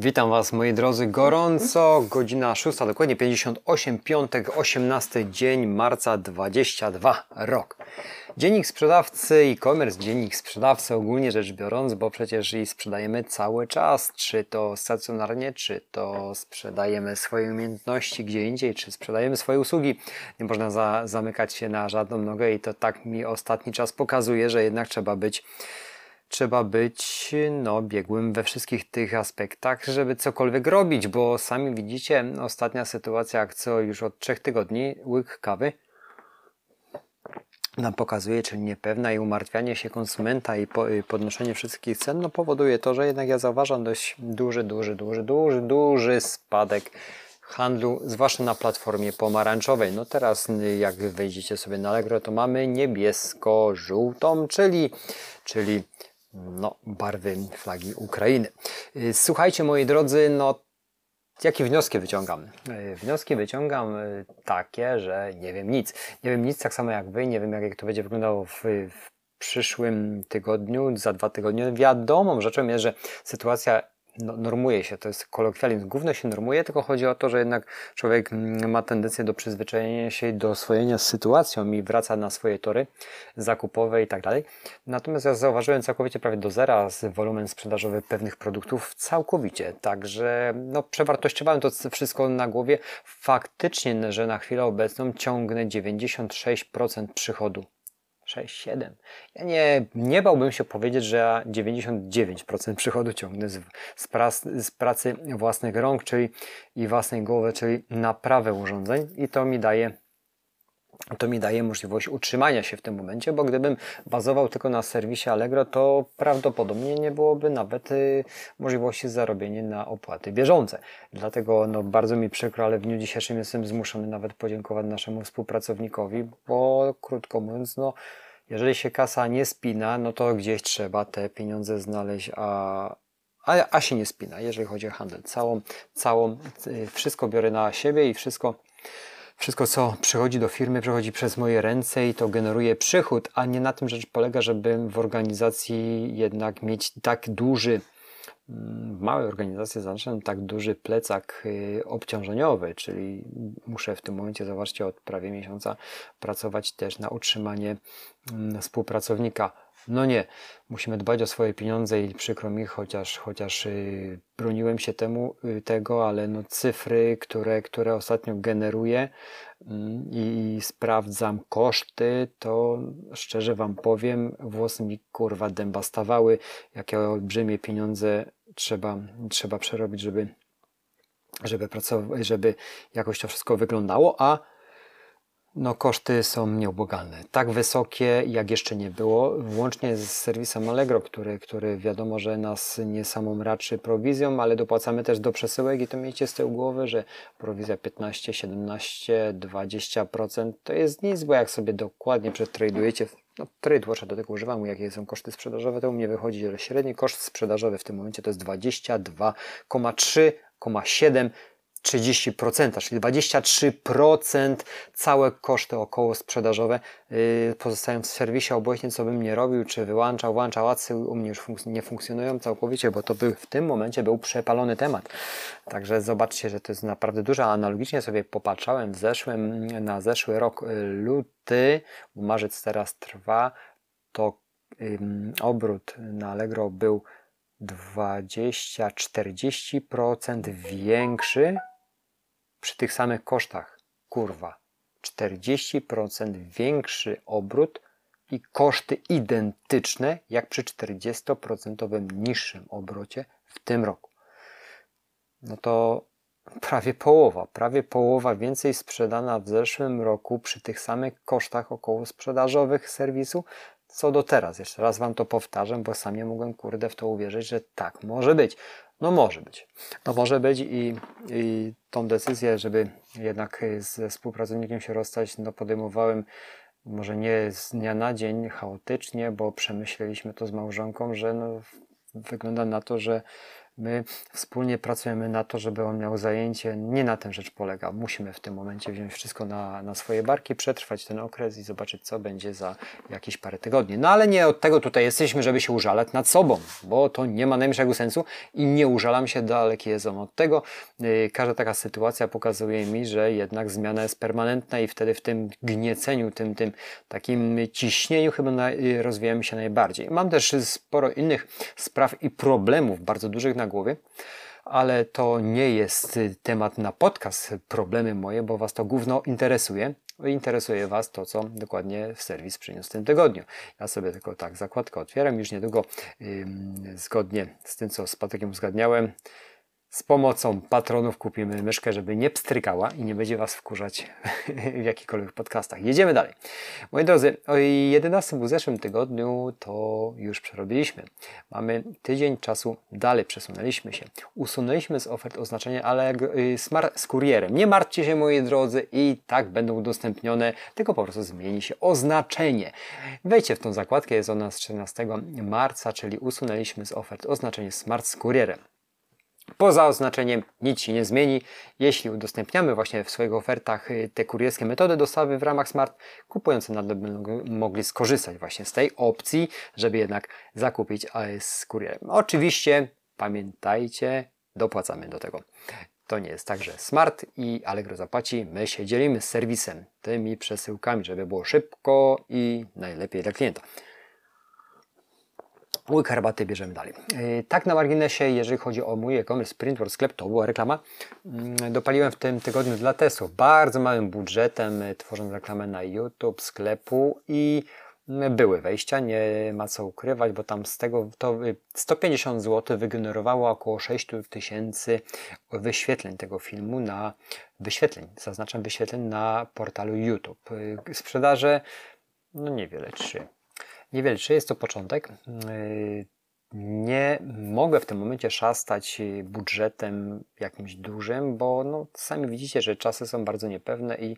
Witam Was moi drodzy gorąco, godzina 6, dokładnie 58, piątek, 18 dzień marca 22 rok. Dziennik sprzedawcy e-commerce, dziennik sprzedawcy ogólnie rzecz biorąc, bo przecież i sprzedajemy cały czas, czy to stacjonarnie, czy to sprzedajemy swoje umiejętności gdzie indziej, czy sprzedajemy swoje usługi. Nie można za, zamykać się na żadną nogę i to tak mi ostatni czas pokazuje, że jednak trzeba być trzeba być no, biegłym we wszystkich tych aspektach, żeby cokolwiek robić, bo sami widzicie, ostatnia sytuacja, co już od trzech tygodni, łyk kawy nam pokazuje, czyli niepewna i umartwianie się konsumenta i podnoszenie wszystkich cen, no powoduje to, że jednak ja zauważam dość duży, duży, duży, duży, duży spadek handlu, zwłaszcza na platformie pomarańczowej. No teraz jak wejdziecie sobie na Allegro, to mamy niebiesko-żółtą, czyli, czyli no, barwy flagi Ukrainy. Słuchajcie, moi drodzy, no Jakie wnioski wyciągam? Wnioski wyciągam y, takie, że nie wiem nic. Nie wiem nic tak samo jak wy, nie wiem jak to będzie wyglądało w, w przyszłym tygodniu, za dwa tygodnie. Wiadomą rzeczą jest, że sytuacja normuje się, to jest kolokwializm, gówno się normuje, tylko chodzi o to, że jednak człowiek mm, ma tendencję do przyzwyczajenia się do oswojenia z sytuacją i wraca na swoje tory zakupowe i tak dalej. Natomiast ja zauważyłem całkowicie prawie do zera z wolumen sprzedażowy pewnych produktów całkowicie, także no, przewartościowałem to wszystko na głowie. Faktycznie, że na chwilę obecną ciągnę 96% przychodu 6, 7. Ja nie, nie bałbym się powiedzieć, że ja 99% przychodu ciągnę z, z, prac, z, pracy własnych rąk, czyli i własnej głowy, czyli naprawę urządzeń i to mi daje to mi daje możliwość utrzymania się w tym momencie, bo gdybym bazował tylko na serwisie Allegro, to prawdopodobnie nie byłoby nawet y, możliwości zarobienia na opłaty bieżące. Dlatego no, bardzo mi przykro, ale w dniu dzisiejszym jestem zmuszony nawet podziękować naszemu współpracownikowi, bo krótko mówiąc, no, jeżeli się kasa nie spina, no to gdzieś trzeba te pieniądze znaleźć, a, a, a się nie spina, jeżeli chodzi o handel. Całą, całą, y, wszystko biorę na siebie i wszystko wszystko, co przychodzi do firmy, przechodzi przez moje ręce i to generuje przychód, a nie na tym rzecz polega, żeby w organizacji jednak mieć tak duży, w małej organizacji zaznaczam tak duży plecak y, obciążeniowy, czyli muszę w tym momencie, zobaczcie, od prawie miesiąca pracować też na utrzymanie mm, współpracownika no nie, musimy dbać o swoje pieniądze i przykro mi, chociaż, chociaż yy, broniłem się temu, yy, tego, ale no cyfry, które, które ostatnio generuję yy, i sprawdzam koszty, to szczerze Wam powiem, włosy mi kurwa dęba stawały, jakie olbrzymie pieniądze trzeba, trzeba przerobić, żeby, żeby pracować, żeby jakoś to wszystko wyglądało, a no, koszty są nieubłagalne. Tak wysokie, jak jeszcze nie było, włącznie z serwisem Allegro, który, który wiadomo, że nas nie samą raczy prowizją, ale dopłacamy też do przesyłek i to miejcie z tyłu głowy, że prowizja 15, 17, 20% to jest nic, bo jak sobie dokładnie przetradujecie, no TradeWatcha do tego używam, jakie są koszty sprzedażowe, to u mnie wychodzi, że średni koszt sprzedażowy w tym momencie to jest 22,3,7 30%, czyli 23% całe koszty około sprzedażowe yy, pozostają w serwisie, obojętnie co bym nie robił, czy wyłączał, włączał acy, u mnie już funk nie funkcjonują całkowicie, bo to był, w tym momencie był przepalony temat. Także zobaczcie, że to jest naprawdę dużo. Analogicznie sobie popatrzałem w zeszłym, na zeszły rok y, luty, marzec teraz trwa, to yy, obrót na Allegro był 20-40% większy przy tych samych kosztach. Kurwa. 40% większy obrót i koszty identyczne jak przy 40% niższym obrocie w tym roku. No to prawie połowa, prawie połowa więcej sprzedana w zeszłym roku przy tych samych kosztach około sprzedażowych serwisu co do teraz. Jeszcze raz Wam to powtarzam, bo sam nie mogłem kurde w to uwierzyć, że tak może być. No może być. No może być i, i tą decyzję, żeby jednak ze współpracownikiem się rozstać, no podejmowałem może nie z dnia na dzień, chaotycznie, bo przemyśleliśmy to z małżonką, że no, wygląda na to, że My wspólnie pracujemy na to, żeby on miał zajęcie. Nie na tym rzecz polega. Musimy w tym momencie wziąć wszystko na, na swoje barki, przetrwać ten okres i zobaczyć, co będzie za jakieś parę tygodni. No ale nie od tego tutaj jesteśmy, żeby się użalać nad sobą, bo to nie ma najmniejszego sensu i nie użalam się, daleki jest on od tego. Yy, każda taka sytuacja pokazuje mi, że jednak zmiana jest permanentna i wtedy w tym gnieceniu, tym, tym takim ciśnieniu chyba na, rozwijamy się najbardziej. Mam też sporo innych spraw i problemów bardzo dużych na głowie, ale to nie jest temat na podcast, problemy moje, bo Was to gówno interesuje. Interesuje Was to, co dokładnie w serwis przyniósł w tym tygodniu. Ja sobie tylko tak zakładkę otwieram, już niedługo yy, zgodnie z tym, co z Patrykiem uzgadniałem, z pomocą patronów kupimy myszkę, żeby nie pstrykała i nie będzie Was wkurzać w jakichkolwiek podcastach. Jedziemy dalej. Moi drodzy, o 11 w zeszłym tygodniu to już przerobiliśmy. Mamy tydzień czasu dalej, przesunęliśmy się. Usunęliśmy z ofert oznaczenie ale y, smart z kurierem. Nie martwcie się moi drodzy i tak będą udostępnione, tylko po prostu zmieni się oznaczenie. Wejdźcie w tą zakładkę, jest ona z 14 marca, czyli usunęliśmy z ofert oznaczenie smart z kurierem. Poza oznaczeniem nic się nie zmieni. Jeśli udostępniamy właśnie w swoich ofertach y, te kurierskie metody dostawy w ramach Smart, kupujący nadal będą mogli skorzystać właśnie z tej opcji, żeby jednak zakupić z kurierem. Oczywiście pamiętajcie, dopłacamy do tego. To nie jest tak, że Smart i Allegro zapłaci. My się dzielimy z serwisem tymi przesyłkami, żeby było szybko i najlepiej dla klienta łyk herbaty bierzemy dalej. E, tak na marginesie, jeżeli chodzi o mój e-commerce Printworld sklep, to była reklama. Mm, dopaliłem w tym tygodniu dla Tesu bardzo małym budżetem, e, tworząc reklamę na YouTube, sklepu i mm, były wejścia, nie ma co ukrywać, bo tam z tego to 150 e, zł wygenerowało około 6 tysięcy wyświetleń tego filmu na wyświetleń, zaznaczam wyświetleń na portalu YouTube. Sprzedaże, no niewiele, 3 Niewiele, czy jest to początek. Yy, nie mogę w tym momencie szastać budżetem jakimś dużym, bo no, sami widzicie, że czasy są bardzo niepewne i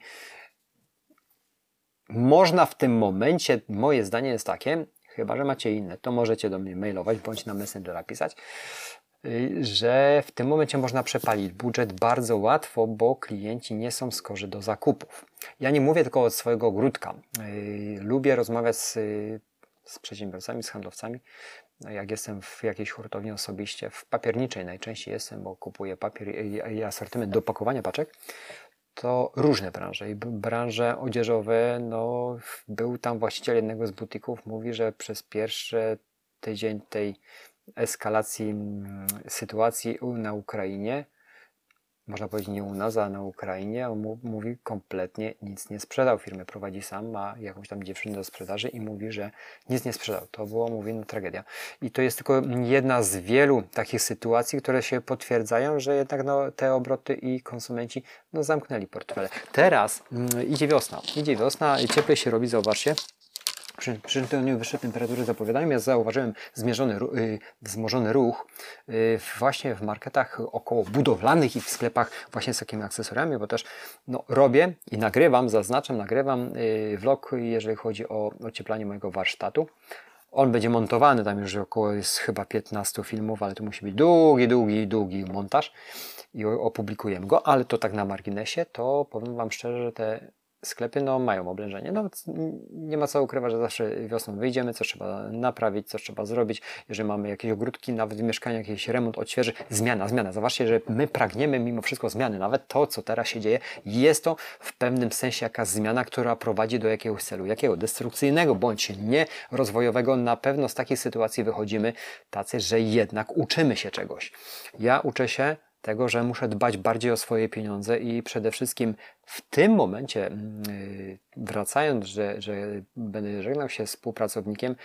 można w tym momencie, moje zdanie jest takie, chyba że macie inne, to możecie do mnie mailować bądź na Messengera pisać, yy, że w tym momencie można przepalić budżet bardzo łatwo, bo klienci nie są skorzy do zakupów. Ja nie mówię tylko od swojego ogródka. Yy, lubię rozmawiać z z przedsiębiorcami, z handlowcami. No jak jestem w jakiejś hurtowni osobiście, w papierniczej najczęściej jestem, bo kupuję papier i asortyment do pakowania paczek, to różne branże. I branże odzieżowe, no, był tam właściciel jednego z butików, mówi, że przez pierwszy tydzień tej eskalacji mm, sytuacji na Ukrainie można powiedzieć nie u nas, a na Ukrainie, on mówi kompletnie nic nie sprzedał. Firmę prowadzi sam, ma jakąś tam dziewczynę do sprzedaży i mówi, że nic nie sprzedał. To było, mówi, no tragedia. I to jest tylko jedna z wielu takich sytuacji, które się potwierdzają, że jednak no, te obroty i konsumenci no, zamknęli portfele. Teraz mm, idzie wiosna. Idzie wiosna, cieplej się robi, zauważcie przy, przy wyższe temperatury zapowiadają. Ja zauważyłem zmierzony, y, wzmożony ruch y, właśnie w marketach około budowlanych i w sklepach właśnie z takimi akcesoriami, bo też no, robię i nagrywam, zaznaczam, nagrywam y, vlog, jeżeli chodzi o ocieplanie mojego warsztatu. On będzie montowany, tam już około jest chyba 15 filmów, ale to musi być długi, długi, długi montaż i opublikujemy go, ale to tak na marginesie, to powiem Wam szczerze, że te sklepy no, mają oblężenie. No, nie ma co ukrywać, że zawsze wiosną wyjdziemy, co trzeba naprawić, co trzeba zrobić. Jeżeli mamy jakieś ogródki, nawet w mieszkaniu, jakiś remont odświeży, zmiana, zmiana. Zobaczcie, że my pragniemy mimo wszystko zmiany. Nawet to, co teraz się dzieje, jest to w pewnym sensie jakaś zmiana, która prowadzi do jakiegoś celu. Jakiego? Destrukcyjnego bądź nie rozwojowego. Na pewno z takiej sytuacji wychodzimy tacy, że jednak uczymy się czegoś. Ja uczę się tego, że muszę dbać bardziej o swoje pieniądze i przede wszystkim w tym momencie, mm, y, wracając, że, że będę żegnał się z współpracownikiem,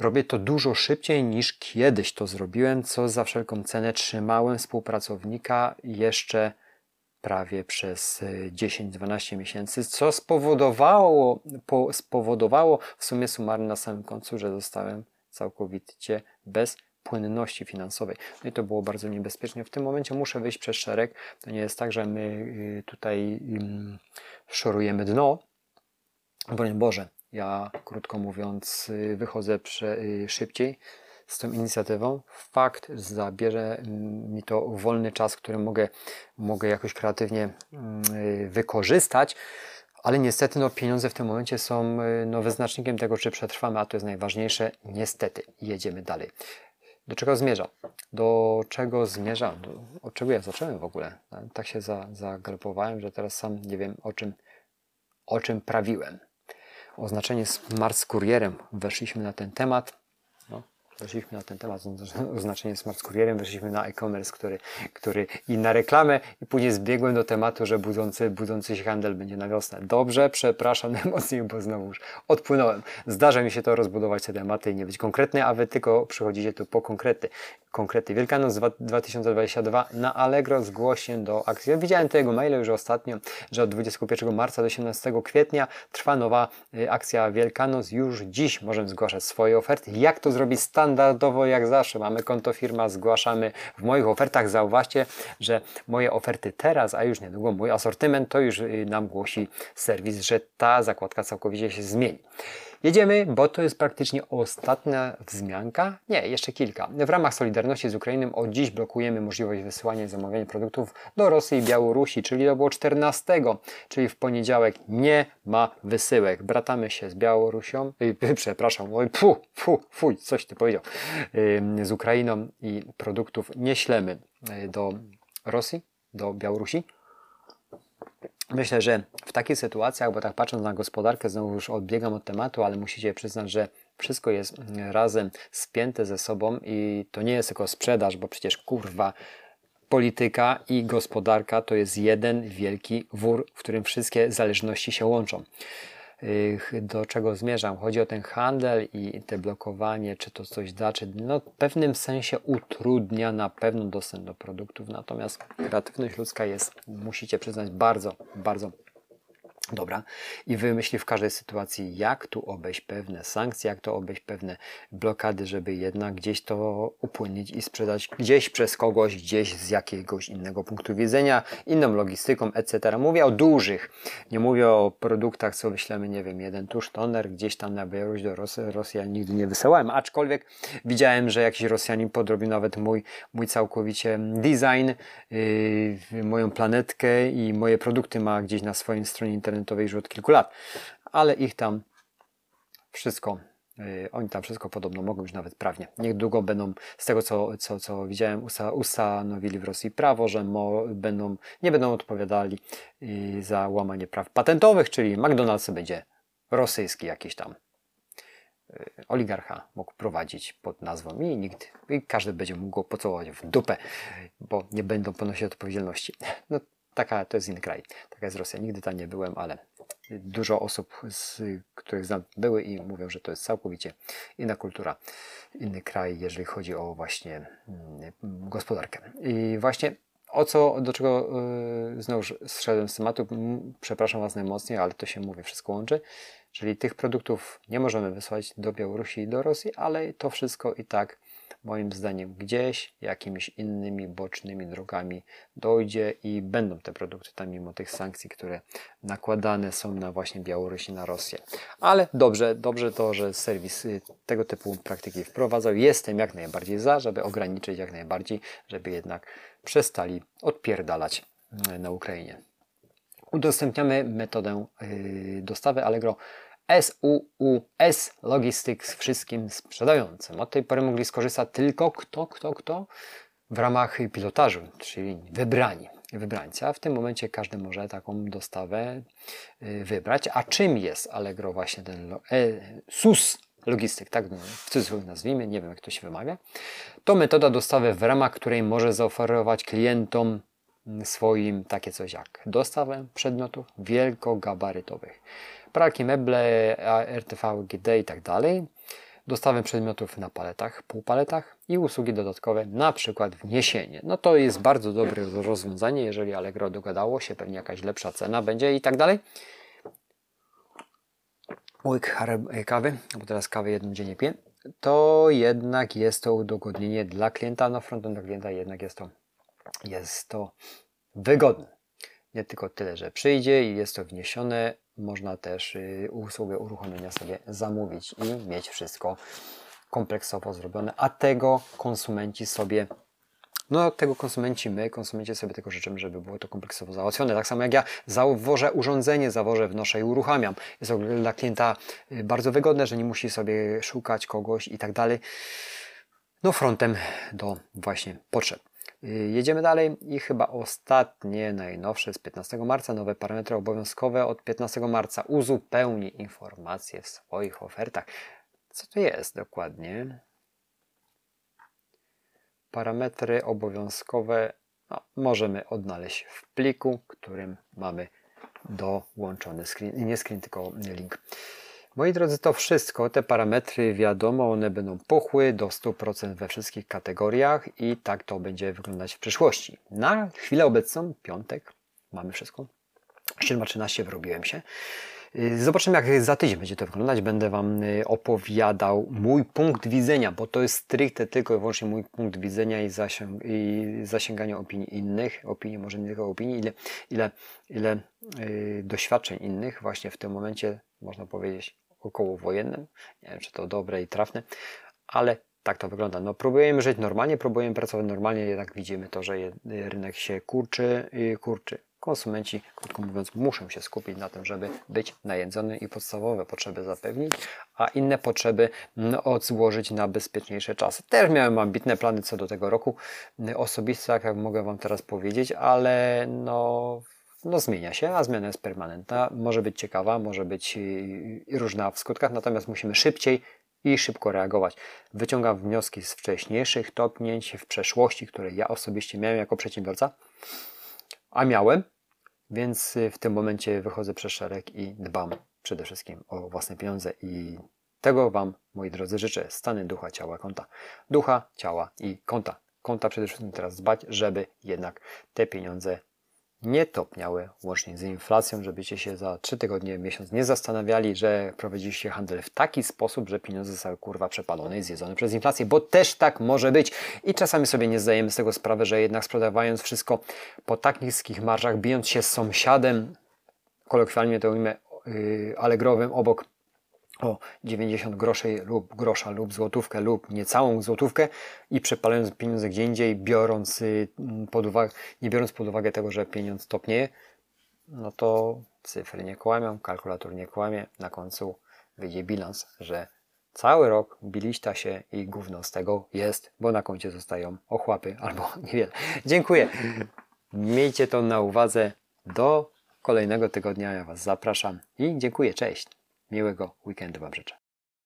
robię to dużo szybciej niż kiedyś to zrobiłem, co za wszelką cenę trzymałem współpracownika jeszcze prawie przez 10-12 miesięcy, co spowodowało, po, spowodowało w sumie sumarnie na samym końcu, że zostałem całkowicie bez płynności finansowej. No i to było bardzo niebezpieczne. W tym momencie muszę wyjść przez szereg. To nie jest tak, że my y, tutaj szorujemy dno. Broń Boże, ja krótko mówiąc y, wychodzę y, szybciej z tą inicjatywą. Fakt, zabierze mi to wolny czas, który mogę, mogę jakoś kreatywnie wykorzystać, ale niestety no, pieniądze w tym momencie są no, wyznacznikiem tego, czy przetrwamy, a to jest najważniejsze. Niestety, jedziemy dalej. Do czego zmierzam? Do czego zmierzam? Do, od czego ja zacząłem w ogóle? Tak się za, że teraz sam nie wiem o czym, o czym prawiłem. Oznaczenie Smart z kurierem. Weszliśmy na ten temat weszliśmy na ten temat, oznaczenie smart kurierem, weszliśmy na e-commerce, który, który i na reklamę i później zbiegłem do tematu, że budzący, budzący się handel będzie na wiosnę. Dobrze, przepraszam najmocniej, bo znowu już odpłynąłem. Zdarza mi się to rozbudować te tematy i nie być konkretny, a wy tylko przychodzicie tu po konkrety. Konkrety. Wielkanoc 2022 na Allegro zgłoś się do akcji. Ja widziałem tego maila już ostatnio, że od 21 marca do 18 kwietnia trwa nowa y, akcja Wielkanoc. Już dziś możemy zgłaszać swoje oferty. Jak to zrobić stan standardowo jak zawsze mamy konto firma, zgłaszamy w moich ofertach. Zauważcie, że moje oferty teraz, a już niedługo mój asortyment, to już y, nam głosi serwis, że ta zakładka całkowicie się zmieni. Jedziemy, bo to jest praktycznie ostatnia wzmianka. Nie, jeszcze kilka. W ramach Solidarności z Ukrainą od dziś blokujemy możliwość wysyłania i zamawiania produktów do Rosji i Białorusi, czyli to było 14, czyli w poniedziałek nie ma wysyłek. Bratamy się z Białorusią, yy, przepraszam, oj, fu, fu, fuj, coś ty powiedział, yy, z Ukrainą i produktów nie ślemy y, do Rosji, do Białorusi. Myślę, że w takich sytuacjach, bo tak patrząc na gospodarkę, znowu już odbiegam od tematu, ale musicie przyznać, że wszystko jest razem spięte ze sobą i to nie jest tylko sprzedaż, bo przecież kurwa polityka i gospodarka to jest jeden wielki wór, w którym wszystkie zależności się łączą do czego zmierzam. Chodzi o ten handel i te blokowanie, czy to coś da, czy no, w pewnym sensie utrudnia na pewno dostęp do produktów, natomiast kreatywność ludzka jest, musicie przyznać, bardzo, bardzo Dobra, i wymyśli w każdej sytuacji, jak tu obejść pewne sankcje, jak to obejść pewne blokady, żeby jednak gdzieś to upłynnić i sprzedać gdzieś przez kogoś, gdzieś z jakiegoś innego punktu widzenia, inną logistyką, etc. Mówię o dużych, nie mówię o produktach, co wyślemy, nie wiem, jeden tusz toner gdzieś tam na Białoruś do Rosji, Rosji ja nigdy nie wysyłałem, aczkolwiek widziałem, że jakiś Rosjanin podrobił nawet mój, mój całkowicie design, yy, moją planetkę i moje produkty ma gdzieś na swojej stronie internetowej internetowej już od kilku lat, ale ich tam wszystko, yy, oni tam wszystko podobno mogą już nawet prawnie. Niedługo będą, z tego co, co, co widziałem, usta, ustanowili w Rosji prawo, że mo, będą, nie będą odpowiadali yy, za łamanie praw patentowych, czyli McDonald's będzie rosyjski jakiś tam yy, oligarcha mógł prowadzić pod nazwą i nikt, i każdy będzie mógł go pocałować w dupę, bo nie będą ponosić odpowiedzialności. No Taka to jest inny kraj. Taka jest Rosja. Nigdy tam nie byłem, ale dużo osób, z których znam, były i mówią, że to jest całkowicie inna kultura, inny kraj, jeżeli chodzi o właśnie mm, gospodarkę. I właśnie o co, do czego yy, znowu zszedłem z tematu, przepraszam Was najmocniej, ale to się mówię, wszystko łączy. Czyli tych produktów nie możemy wysłać do Białorusi i do Rosji, ale to wszystko i tak moim zdaniem gdzieś jakimiś innymi bocznymi drogami dojdzie i będą te produkty tam mimo tych sankcji, które nakładane są na właśnie Białoruś i na Rosję. Ale dobrze, dobrze to, że serwis y, tego typu praktyki wprowadzał. Jestem jak najbardziej za, żeby ograniczyć jak najbardziej, żeby jednak przestali odpierdalać y, na Ukrainie. Udostępniamy metodę y, dostawy Allegro SUUS Logistics wszystkim sprzedającym. Od tej pory mogli skorzystać tylko kto, kto, kto w ramach pilotażu, czyli wybrani, wybrańcy. A w tym momencie każdy może taką dostawę y, wybrać. A czym jest Allegro właśnie ten e, SUS logistyk, tak w cudzysłowie nazwijmy, nie wiem jak to się wymawia. To metoda dostawy, w ramach której może zaoferować klientom swoim takie coś jak dostawę przedmiotów wielkogabarytowych pralki, meble, RTV, GD i tak dalej, dostawę przedmiotów na paletach, półpaletach i usługi dodatkowe, na przykład wniesienie. No to jest bardzo dobre rozwiązanie, jeżeli Allegro dogadało się, pewnie jakaś lepsza cena będzie i tak dalej. Łyk kawy, bo teraz kawy jeden dzień nie piję, to jednak jest to udogodnienie dla klienta, no frontem dla klienta jednak jest to, jest to wygodne. Nie tylko tyle, że przyjdzie i jest to wniesione, można też y, usługę uruchomienia sobie zamówić i mieć wszystko kompleksowo zrobione, a tego konsumenci sobie no, tego konsumenci, my, konsumenci sobie tego życzymy, żeby było to kompleksowo załatwione. Tak samo jak ja zawożę urządzenie, zawożę, wnoszę i uruchamiam. Jest to dla klienta y, bardzo wygodne, że nie musi sobie szukać kogoś i tak dalej. No, frontem do właśnie potrzeb. Y, jedziemy dalej i chyba ostatnie, najnowsze z 15 marca, nowe parametry obowiązkowe od 15 marca. Uzupełnij informacje w swoich ofertach. Co to jest dokładnie? Parametry obowiązkowe no, możemy odnaleźć w pliku, którym mamy dołączony screen, nie screen, tylko link. Moi drodzy, to wszystko, te parametry wiadomo, one będą puchły do 100% we wszystkich kategoriach i tak to będzie wyglądać w przyszłości. Na chwilę obecną, piątek, mamy wszystko. 7.13 wyrobiłem się. Zobaczymy, jak za tydzień będzie to wyglądać. Będę Wam opowiadał mój punkt widzenia, bo to jest stricte tylko i wyłącznie mój punkt widzenia i, zasięg, i zasięganie opinii innych. Opinii, może nie tylko opinii, ile, ile, ile yy, doświadczeń innych właśnie w tym momencie, można powiedzieć, okołowojennym. Nie wiem, czy to dobre i trafne, ale tak to wygląda. No, próbujemy żyć normalnie, próbujemy pracować normalnie, jednak widzimy to, że rynek się kurczy, kurczy. Konsumenci, krótko mówiąc, muszą się skupić na tym, żeby być najedzony i podstawowe potrzeby zapewnić, a inne potrzeby no, odzłożyć na bezpieczniejsze czasy. Też miałem ambitne plany co do tego roku osobiste, jak mogę Wam teraz powiedzieć, ale no no zmienia się, a zmiana jest permanentna, może być ciekawa, może być różna w skutkach, natomiast musimy szybciej i szybko reagować. Wyciągam wnioski z wcześniejszych topnięć w przeszłości, które ja osobiście miałem jako przedsiębiorca, a miałem, więc w tym momencie wychodzę przez szereg i dbam przede wszystkim o własne pieniądze i tego Wam, moi drodzy, życzę. Stany ducha, ciała, konta. Ducha, ciała i konta. Konta przede wszystkim teraz dbać, żeby jednak te pieniądze nie topniały łącznie z inflacją, żebyście się za 3 tygodnie, miesiąc nie zastanawiali, że prowadziliście handel w taki sposób, że pieniądze zostały kurwa przepalone i zjedzone przez inflację, bo też tak może być. I czasami sobie nie zdajemy z tego sprawy, że jednak sprzedawając wszystko po tak niskich marżach, bijąc się z sąsiadem, kolokwialnie to ujmę, yy, alegrowym obok o 90 groszy lub grosza lub złotówkę lub niecałą złotówkę i przepalając pieniądze gdzie indziej, biorąc y, pod uwagę, nie biorąc pod uwagę tego, że pieniądz topnieje, no to cyfry nie kłamią, kalkulator nie kłamie, na końcu wyjdzie bilans, że cały rok biliśta się i gówno z tego jest, bo na koncie zostają ochłapy albo niewiele. Dziękuję. Miejcie to na uwadze. Do kolejnego tygodnia ja Was zapraszam i dziękuję. Cześć. Miłego weekendu Wam życzę.